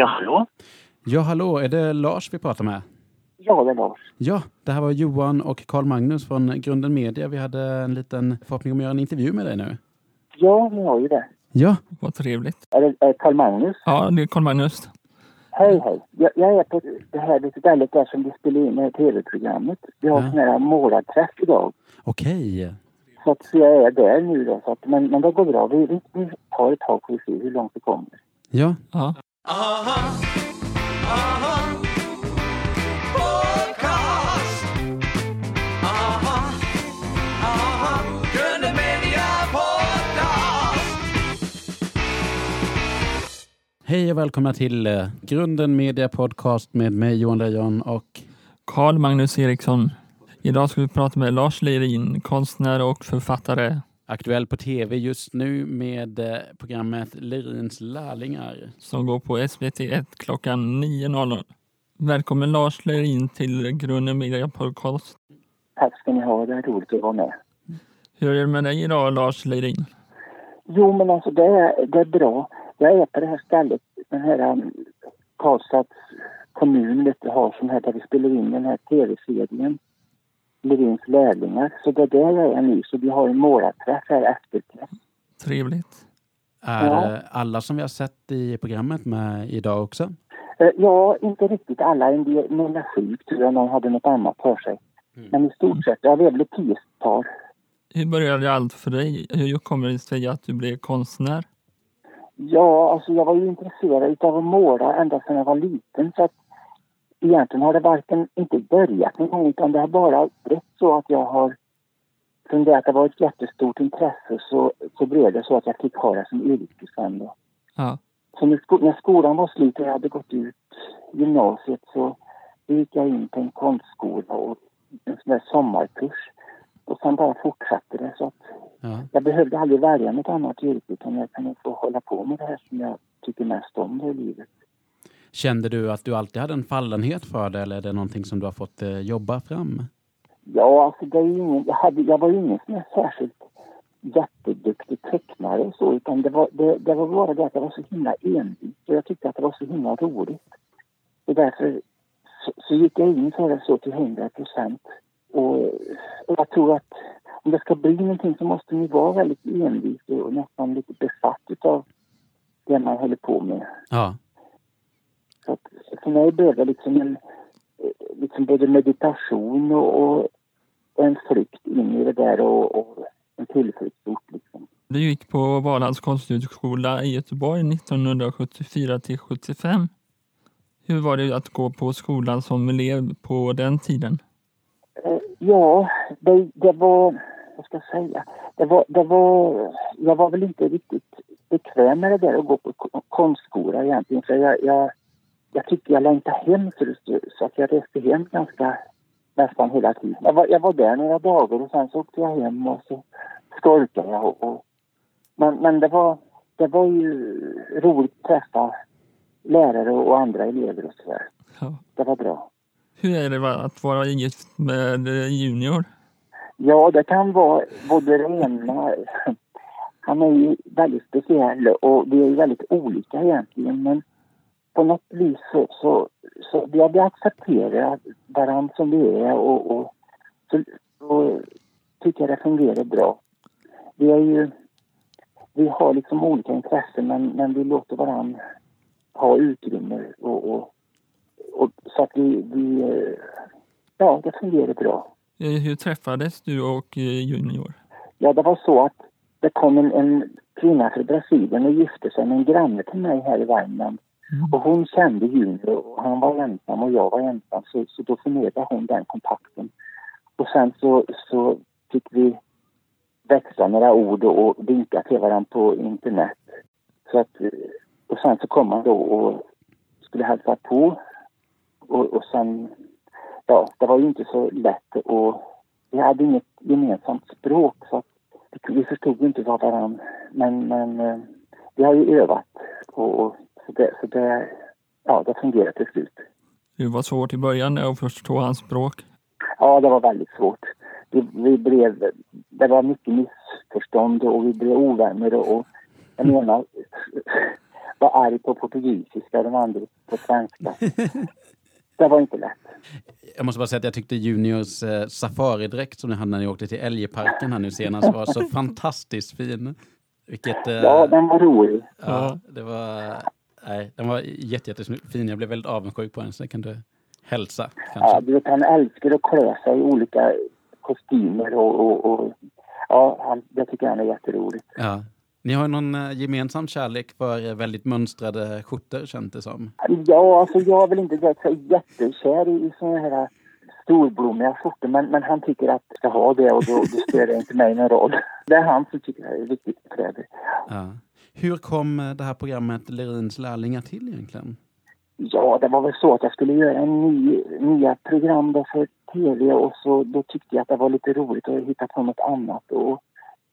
Ja, hallå? Ja, hallå, är det Lars vi pratar med? Ja, det är Lars. Ja, det här var Johan och Karl Magnus från Grunden Media. Vi hade en liten förhoppning om att göra en intervju med dig nu. Ja, ni har ju det. Ja, Vad trevligt. Är det är Karl Magnus? Ja, det är Karl-Magnus. Hej, hej. Jag, jag är på det här stället där som vi spelar in det här tv-programmet. Vi har Ja. sån här målarträff idag. okej. Så att jag är där nu då. Så att, men, men det går bra. Vi, vi, vi tar ett tag får vi se hur långt det kommer. Ja, Ja. Hej och välkomna till eh, Grunden Media Podcast med mig Johan Lejon och Karl Magnus Eriksson. Idag ska vi prata med Lars Lerin, konstnär och författare aktuell på tv just nu med eh, programmet Lerins lärlingar. som går på SVT1 klockan 9.00. Välkommen Lars Lerin till Grunden Media Podcast. Tack ska ni ha. Det är roligt att vara med. Hur är det med dig idag Lars Lerin? Jo, men alltså det är, det är bra. Jag är på det här stället, den här um, Karlstads kommun har som här där vi spelar in den här tv-serien. Lerins lärlingar. Så det är där jag är nu. Så vi har en målarträff här efter. Trevligt. Är Ja. alla som vi har sett i programmet med idag också? Eh, Ja, inte riktigt alla. En del, någon är sjuk tror jag, någon hade något annat för sig. Men i stort sett, ja, vi är väl ett tiotal. Hur började allt för dig? Hur kommer det sig att du blev konstnär? Ja, alltså jag var ju intresserad av att måla ända sedan jag var liten. Så att egentligen har det varken inte börjat någon gång utan det har bara blivit så att jag har från det att det var ett jättestort intresse så, så blev det så att jag fick ha det som yrke sen då. Ja. Så när, sko- när skolan var slut och jag hade gått ut gymnasiet så gick jag in på en konstskola och en sån där sommarkurs. Och sen bara fortsatte det så att Ja. jag behövde aldrig välja något annat yrke utan jag kunde få hålla på med det här som jag tycker mest om i livet. Kände du att du alltid hade en fallenhet för det eller är det någonting som du har fått eh, jobba fram? Ja, alltså det är ju ingen, jag, hade, jag var ju ingen som är särskilt jätteduktig tecknare och så utan det var, det, det var bara det att jag var så himla envis och jag tyckte att det var så himla roligt. Och därför så, så gick jag in för det så till hundra procent. Och, och jag tror att om det ska bli någonting så måste ni vara väldigt envis och nästan lite besatt utav det man håller på med. Ja. Så för mig blev det liksom en eh, liksom både meditation och, och, en flykt in i det där och, och en tillflyktsort. Liksom. Du gick på Valands konsthögskola i Göteborg 1974 till 75. Hur var det att gå på skolan som elev på den tiden? Eh, ja, det, det var... Vad ska jag säga? Det var, det var... Jag var väl inte riktigt bekväm med det där att gå på ko- konstskola egentligen. För jag, jag, jag tyckte jag längtade hem för det, så att jag reste hem ganska nästan hela tiden. Jag var, jag var där några dagar och sen så åkte jag hem och så skolkade jag. Och, och, men men det, var, det var ju roligt att träffa lärare och andra elever och sådär. Ja. Det var bra. Hur är det att vara gift med Junior? Ja, det kan vara både det ena... Han är ju väldigt speciell och vi är ju väldigt olika egentligen men på något vis så, så, så vi har accepterat varandra som vi är och, och så, så tycker det fungerar bra. Vi är ju... Vi har liksom olika intressen men, men vi låter varandra ha utrymme och, och, och så att vi, vi... Ja, det fungerar bra. Eh, Hur träffades du och eh, Junior? Ja, det var så att det kom en, en kvinna från Brasilien och gifte sig med en granne till mig här i Värmland. Mm. Och hon kände Junior och han var ensam och jag var ensam så, så då förmedlade hon den kontakten. Och sen så, så fick vi växla några ord och, vinka till varandra på internet. Så att, och sen så kom han då och skulle hälsa på. Och, och sen, ja, det var ju inte så lätt och vi hade inget gemensamt språk så att vi- förstod inte vad varandra. Men, men eh, vi har ju övat och, och så, det, så det, ja, det fungerade till slut. Det var svårt i början att förstå hans språk. Ja, det var väldigt svårt. Vi, vi blev, det var mycket missförstånd och vi blev ovänner och, jag menar, var arg på portugisiska och de andra på svenska. det var inte lätt. Jag måste bara säga att jag tyckte Juniors eh, safaridräkt som ni hade när ni åkte till Älgparken här nu senast var så fantastiskt fin. Vilket, eh, Ja, den var rolig. ja, det var, nej, den var jätte, jättefin. Jag blev väldigt avundsjuk på den så det kan du hälsa kanske. Ja, du vet, han älskar att klä sig i olika kostymer och, och, och ja, han, det tycker han är jätteroligt. Ja. Ni har någon eh, gemensam kärlek för eh, väldigt mönstrade skjortor känns det som. Ja, alltså jag är väl inte direkt så jättekär i, i såna här storblommiga skjortor men, men han tycker att jag ska ha det och då, då spelar det inte mig någon roll. Det är han som tycker det är viktigt kläder. Ja. Hur kom eh, det här programmet Lerins lärlingar till egentligen? Ja, det var väl så att jag skulle göra en ny, nya program då för tv och så då tyckte jag att det var lite roligt att hitta på något annat. Och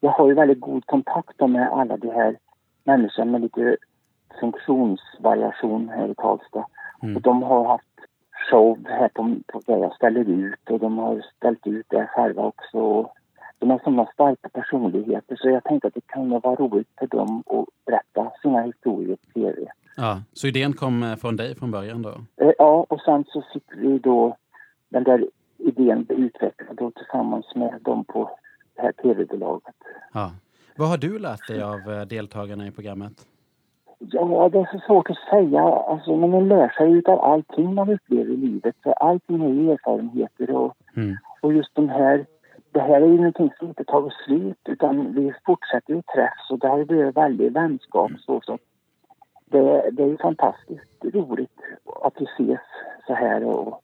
jag har ju väldigt god kontakt med alla de här människorna med lite funktionsvariation här i Karlstad. Mm. Och de har haft show här på, på där jag ställer ut och de har ställt ut det själva också. Och De har sådana starka personligheter så jag tänkte att det kan vara roligt för dem att berätta sina historier på tv. Ja. Så idén kom eh, från dig från början då? Eh, Ja, och sen så fick vi då den där idén utvecklad då tillsammans med dem på det här tv-bolaget. Ja. Vad har du lärt dig av eh, deltagarna i programmet? Ja, det är så svårt att säga. Alltså, men man lär sig utav allting man upplever i livet. För allting är erfarenheter och, Mm. och just de här... Det här är ju någonting som inte tagit slut utan vi fortsätter ju träffs och det har ju blivit väldigt vänskap. Så, så. Det, det är ju fantastiskt roligt att vi ses så här och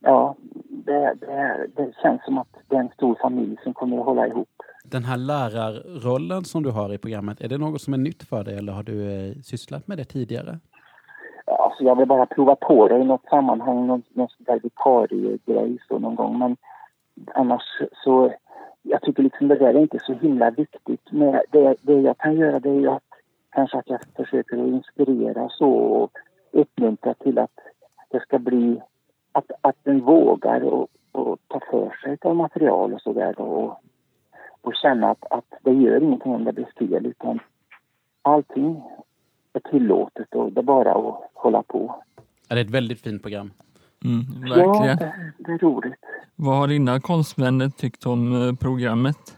ja, det, det, det känns som att det är en stor familj som kommer att hålla ihop. Den här lärarrollen som du har i programmet, är det något som är nytt för dig eller har du eh, sysslat med det tidigare? Alltså jag vill bara prova på det i något sammanhang, någon, någon sån där vikariegrej så någon gång. Men annars så, jag tycker liksom det där är inte så himla viktigt. Men det, det jag kan göra det är ju att kanske att jag försöker att inspirera så och uppmuntra till att det ska bli, att, att den vågar och, och ta för sig av material och sådär och, och känna att, att det gör ingenting om det blir fel utan allting är tillåtet och det är bara att hålla på. Det är ett väldigt fint program. Mm, Ja, verkligen. det, det är roligt. Vad har dina konstvänner tyckt om eh, programmet?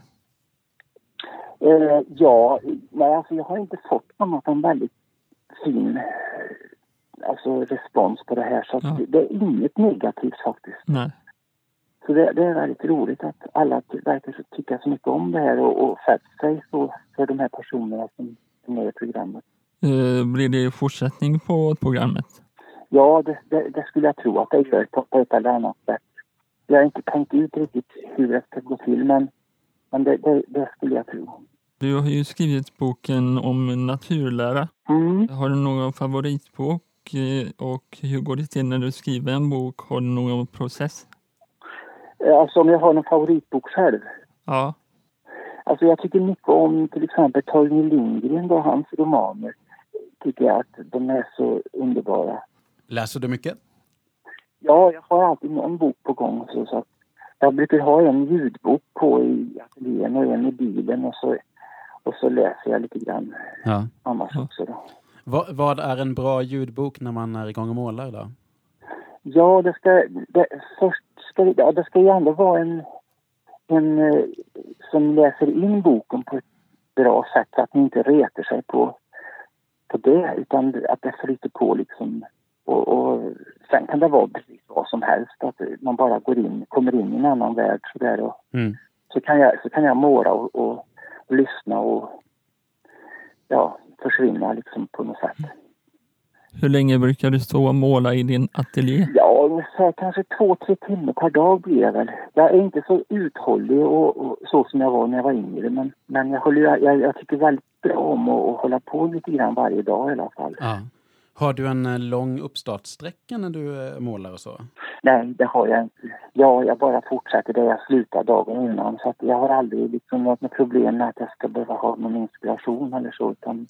Eh, ja, nej, alltså jag har inte fått annat än väldigt fin eh, alltså, respons på det här. Så Ja. det, är inget negativt faktiskt. Nej. Så det, det är väldigt roligt att alla verkar tycka så mycket om det här och, och sig så för de här personerna som är med i programmet. Eh, blir det fortsättning på programmet? Ja, det, det, det skulle jag tro att det gör på, på ett eller annat sätt. Jag har inte tänkt ut riktigt hur det ska gå till men, men det, det, skulle jag tro. Du har ju skrivit boken om naturlära. Mm. Har du någon favoritbok eh, och hur går det till när du skriver en bok? Har du någon process? Eh, Alltså om jag har någon favoritbok själv. Ja, Alltså jag tycker mycket om till exempel Torgny Lindgren och hans romaner. Tycker jag att de är så underbara. Läser du mycket? Ja, jag har alltid någon bok på gång. Så, så att jag brukar ha en ljudbok på i ateljén och en i bilen och så, och så läser jag lite grann Ja. annars Ja. också. Då. Vad, vad är en bra ljudbok när man är igång och målar då? Ja, det ska, det, först ska ja, det ska ju ändå vara en, en eh, som läser in boken på ett bra sätt så att ni inte retar sig på, på det utan att det flyter på liksom. Och, och sen kan det vara precis vad som helst, att man bara går in, kommer in i en annan värld sådär och Mm. så kan jag, så kan jag måla och, och, och lyssna och ja, försvinna liksom på något sätt. hur länge brukar du stå och måla i din ateljé? Ja, ungefär kanske två, tre timmar per dag blir det väl. Jag är inte så uthållig och, och så som jag var när jag var yngre. Men, men jag, håller, jag, jag tycker väldigt bra om att hålla på lite grann varje dag i alla fall. Ja. Har du en eh, lång uppstartsträcka när du eh, målar och så? Nej, det har jag inte. Ja, jag bara fortsätter där jag slutade dagen innan. Så jag har aldrig liksom något med problem med att jag ska behöva ha någon inspiration eller så. Utan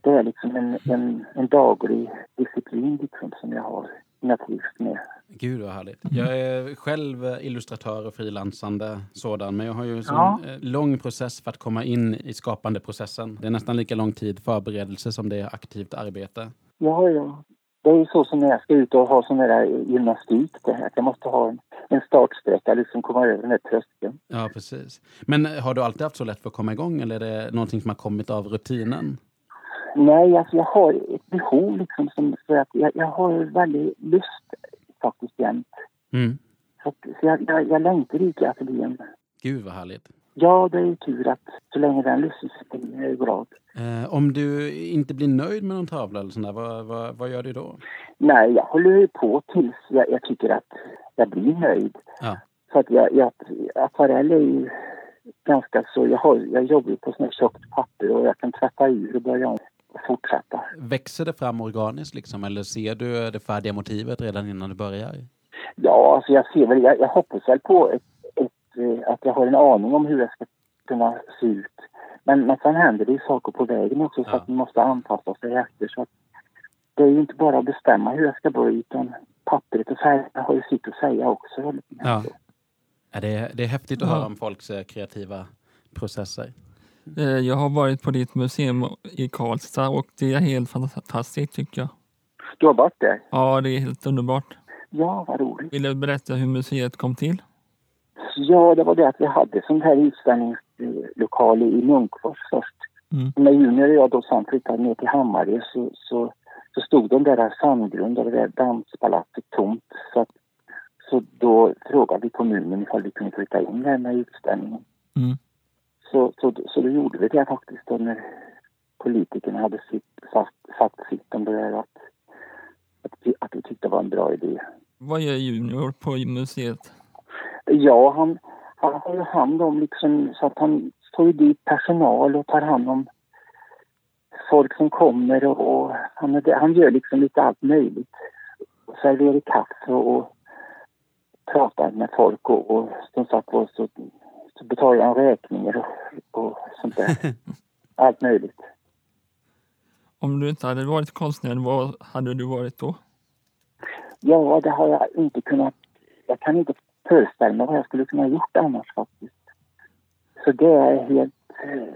det är liksom en, en, en daglig disciplin liksom som jag har, trivs med. Gud vad härligt. Jag är själv illustratör och frilansande sådan, men jag har ju en Ja. eh, lång process för att komma in i skapande processen. Det är nästan lika lång tid förberedelse som det är aktivt arbete. Ja, ja. Det är ju så som när jag ska ut och ha sån där gymnastik. Det här. att Jag måste ha en, en startsträcka, liksom komma över den där tröskeln. Ja, precis. Men eh, har du alltid haft så lätt för att komma igång eller är det någonting som har kommit av rutinen? Nej, alltså jag har ett behov liksom som, för att jag, jag har väldigt lust faktiskt jämt. Mm. Så, att, så jag, jag, jag längtar ut i ateljén. Gud vad härligt. Ja, det är ju tur att så länge den sitter är glad. Eh, om du inte blir nöjd med någon tavla eller sånt där, vad, vad, vad gör du då? Nej, jag håller ju på tills jag, jag tycker att jag blir nöjd. Ja. Så att jag, jag, akvarell är ju ganska så... Jag, har, jag jobbar ju på sånt tjockt papper och jag kan tvätta ur och börja om och fortsätta. Växer det fram organiskt liksom, eller ser du det färdiga motivet redan innan du börjar? Ja, alltså jag ser väl... Jag, jag hoppas väl på ett, att jag har en aning om hur det ska kunna se ut. Men, men sen händer det ju saker på vägen också så Ja. att man måste anpassa sig efter. Så att det är ju inte bara att bestämma hur det ska bli utan pappret och färgerna har ju sitt att säga också. Ja. Ja, det, är, det är häftigt att Ja. höra om folks eh, kreativa processer. Eh, Jag har varit på ditt museum i Karlstad och det är helt fantastiskt tycker jag. Du har varit där? Ja, det är helt underbart. Ja, vad roligt. Vill du berätta hur museet kom till? Ja, det var det att vi hade sån här utställningslokal i Munkfors först. Mm. När Junior och jag då sen flyttade ner till Hammarö så, så, så stod de där Sandgrund och det där danspalatset tomt. Så, att, så då frågade vi kommunen ifall vi kunde flytta in där med utställningen. Mm. Så, så, så då gjorde vi det faktiskt då när politikerna hade sitt, sagt, sagt sitt om det där att, att, att vi tyckte det var en bra idé. Vad gör Junior på museet? Ja, han, han har ju hand om liksom så att han får ju dit personal och tar hand om folk som kommer och, och han, han gör liksom lite allt möjligt. Serverar kaffe och, och pratar med folk och, och som sagt var så, så betalar han räkningar och, och sånt där. allt möjligt. Om du inte hade varit konstnär, vad hade du varit då? Ja, det har jag inte kunnat... Jag kan inte föreställa mig vad jag skulle kunna ha gjort annars faktiskt. Så det är helt... eh,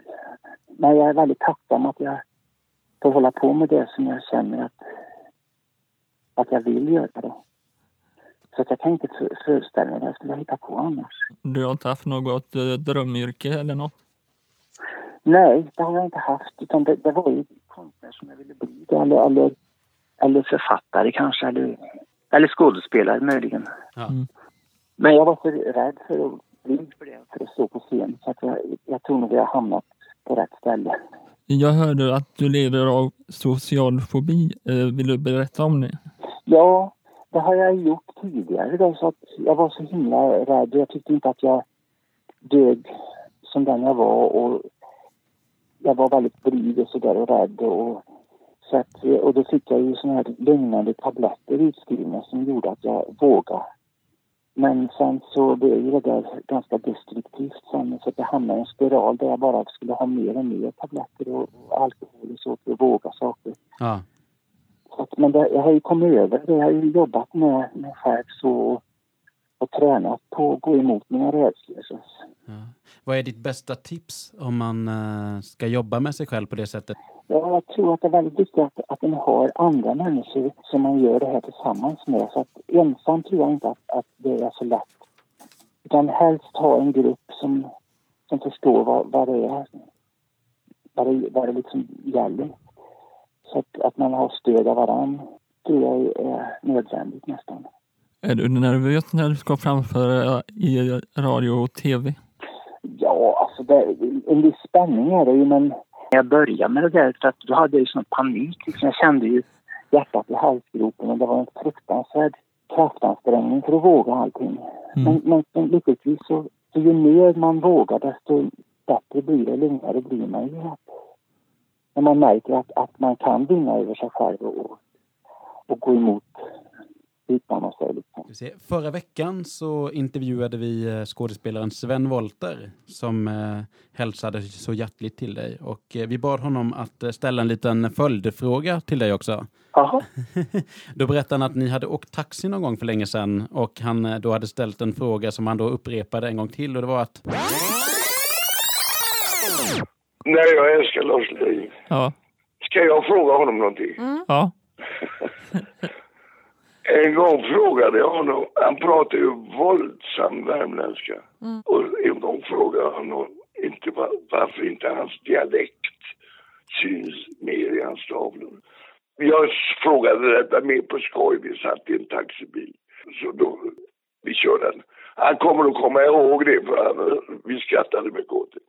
Men jag är väldigt tacksam att jag får hålla på med det som jag känner att, att jag vill göra. Då. Så att jag kan inte för- föreställa mig vad jag skulle hitta på annars. Du har inte haft något eh, drömyrke eller något? Nej, det har jag inte haft. Utan det, det var ju konstnär som jag ville bli. Eller, eller, eller författare kanske. Eller, eller skådespelare möjligen. Ja. Mm. Men jag var för rädd för att bli för det, för att stå på scen. Så att jag, jag tror nog jag har hamnat på rätt ställe. Jag hörde att du lider av social fobi. Eh, Vill du berätta om det? Ja, det har jag gjort tidigare då, så att jag var så himla rädd. Jag tyckte inte att jag dög som den jag var och jag var väldigt blyg och sådär och rädd och så att, och då fick jag ju såna här lugnande tabletter utskrivna som gjorde att jag vågade. Men sen så ju det där ganska destruktivt sen så att jag hamnade i en spiral där jag bara skulle ha mer och mer tabletter och, och alkohol och så för att våga saker. Ja. Så att, men det, jag har ju kommit över det. Jag har ju jobbat med själv så och, och tränat på att gå emot mina rädslor. Ja. Vad är ditt bästa tips om man eh, ska jobba med sig själv på det sättet? Ja, jag tror att det är väldigt viktigt att, att man har andra människor som man gör det här tillsammans med. Så att ensam tror jag inte att, att det är så lätt. Utan helst ha en grupp som, som förstår vad, vad det är. Vad det, vad det liksom gäller. Så att, att man har stöd av varandra tror jag är nödvändigt nästan. Är du nervös när du ska framföra i radio och tv? Ja, alltså det, en viss spänning är det ju men när jag började med det där för att då hade jag ju sån panik. Liksom. Jag kände ju hjärtat i halsgropen och det var en fruktansvärd kraftansträngning för att våga allting. Mm. Men, men, lyckligtvis så, så ju mer man vågar desto bättre blir det, lugnare blir man ju. När man märker att, att man kan vinna över sig själv och, och gå emot utmana sig. Liksom. Förra veckan så intervjuade vi eh, skådespelaren Sven Wolter som eh, hälsade så hjärtligt till dig och eh, vi bad honom att eh, ställa en liten följdfråga till dig också. Jaha. Då berättade han att ni hade åkt taxi någon gång för länge sedan och han då hade ställt en fråga som han då upprepade en gång till och det var att Nej, jag älskar Lars Lerin. Ja. Ska jag fråga honom någonting? Ja. En gång frågade jag honom, han pratar ju våldsam värmländska. Och en gång frågade jag honom inte var, varför inte hans dialekt syns mer i hans tavlor. Jag frågade detta mer på skoj, vi satt i en taxibil. Så då, vi körde den. Han kommer att komma ihåg det för han, vi skrattade mycket åt det.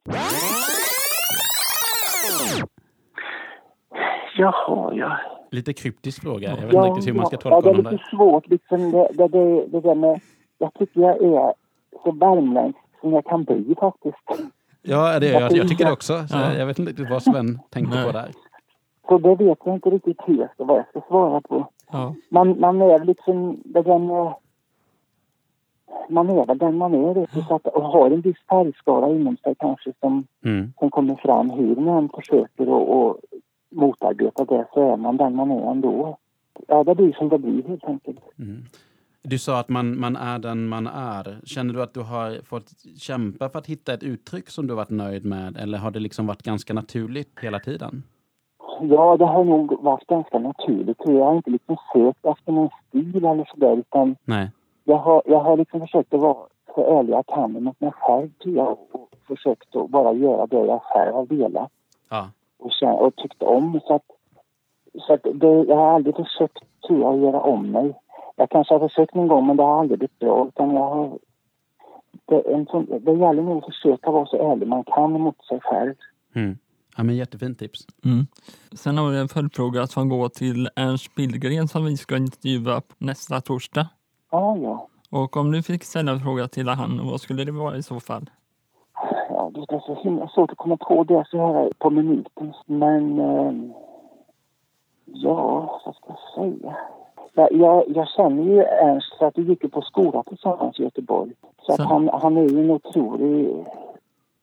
Jaha, ja. Lite kryptisk fråga. Jag vet ja, inte riktigt hur man ska ja, tolka det är lite där. svårt liksom. Det, det, det, det där med... Jag tycker jag är så värmländsk som jag kan bli faktiskt. Ja, det, jag, jag tycker det också. Så Ja. Jag vet inte riktigt vad Sven tänkte på där. Så det vet jag inte riktigt helt vad jag ska svara på. Ja. Man, man är liksom det där med... Man är väl den man är, vet du, så att, och har en viss färgskala inom sig kanske som, Mm. som kommer fram hur man försöker och, och motarbeta det så är man den man är ändå. Ja, det blir som det blir helt enkelt. Mm. Du sa att man, man är den man är. Känner du att du har fått kämpa för att hitta ett uttryck som du varit nöjd med? Eller har det liksom varit ganska naturligt hela tiden? Ja, det har nog varit ganska naturligt. Jag har inte liksom sökt efter någon stil eller sådär utan Nej. jag har, jag har liksom försökt att vara så ärlig jag kan mot mig själv tror jag och försökt att bara göra det jag själv har velat Ja. Och, kän- och tyckt om. Så att, så att det, jag har aldrig försökt tror jag, att göra om mig. Jag kanske har försökt någon gång men det har aldrig blivit bra utan jag har det, är en sån, det gäller nog att försöka vara så ärlig man kan mot sig själv. Mm. Ja, men jättefint tips. Mm. Sen har vi en följdfråga som går till Ernst Billgren som vi ska intervjua nästa torsdag. Ja, ja. Och om du fick ställa en fråga till han, vad skulle det vara i så fall? Det är så himla svårt att komma på det så här på minuten. Men... Eh, ja, vad ska jag säga? Ja, jag, jag känner ju Ernst för att vi gick på skola tillsammans i Göteborg. Så att Så- han, han är ju en otrolig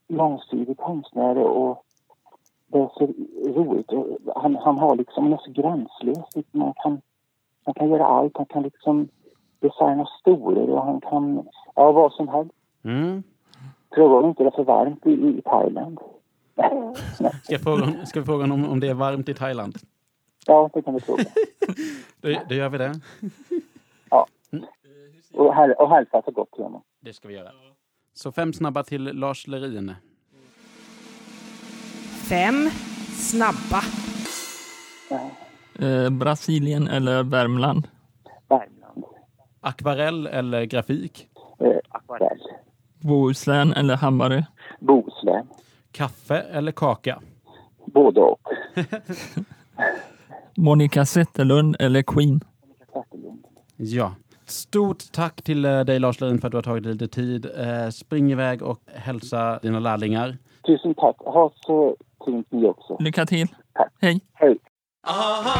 långsidig konstnär och det är så roligt. Han, han har liksom, han är så gränslös. Man kan, man kan göra allt. Han kan liksom designa stolar och han kan, ja vad som helst. Mm. Fråga om inte det är för varmt i, i Thailand. Ska, fråga, ska vi fråga honom om det är varmt i Thailand? ja, det kan vi fråga. Då, då gör vi det. Och, häl- och hälsa så gott till honom. Det ska vi göra. Så fem snabba till Lars Lerin. Fem snabba. Eh, Brasilien eller Värmland? Värmland. Akvarell eller grafik? Eh, akvarell. Bohuslän eller Hammarö? Bohuslän. Kaffe eller kaka? Både och. Monica Zetterlund eller Queen? Ja. Stort tack till eh, dig Lars Lerin för att du har tagit lite tid. Eh, Spring iväg och hälsa dina lärlingar. Tusen tack. Ha så fint ni också. Lycka till! Tack. Hej! Hej. Aha,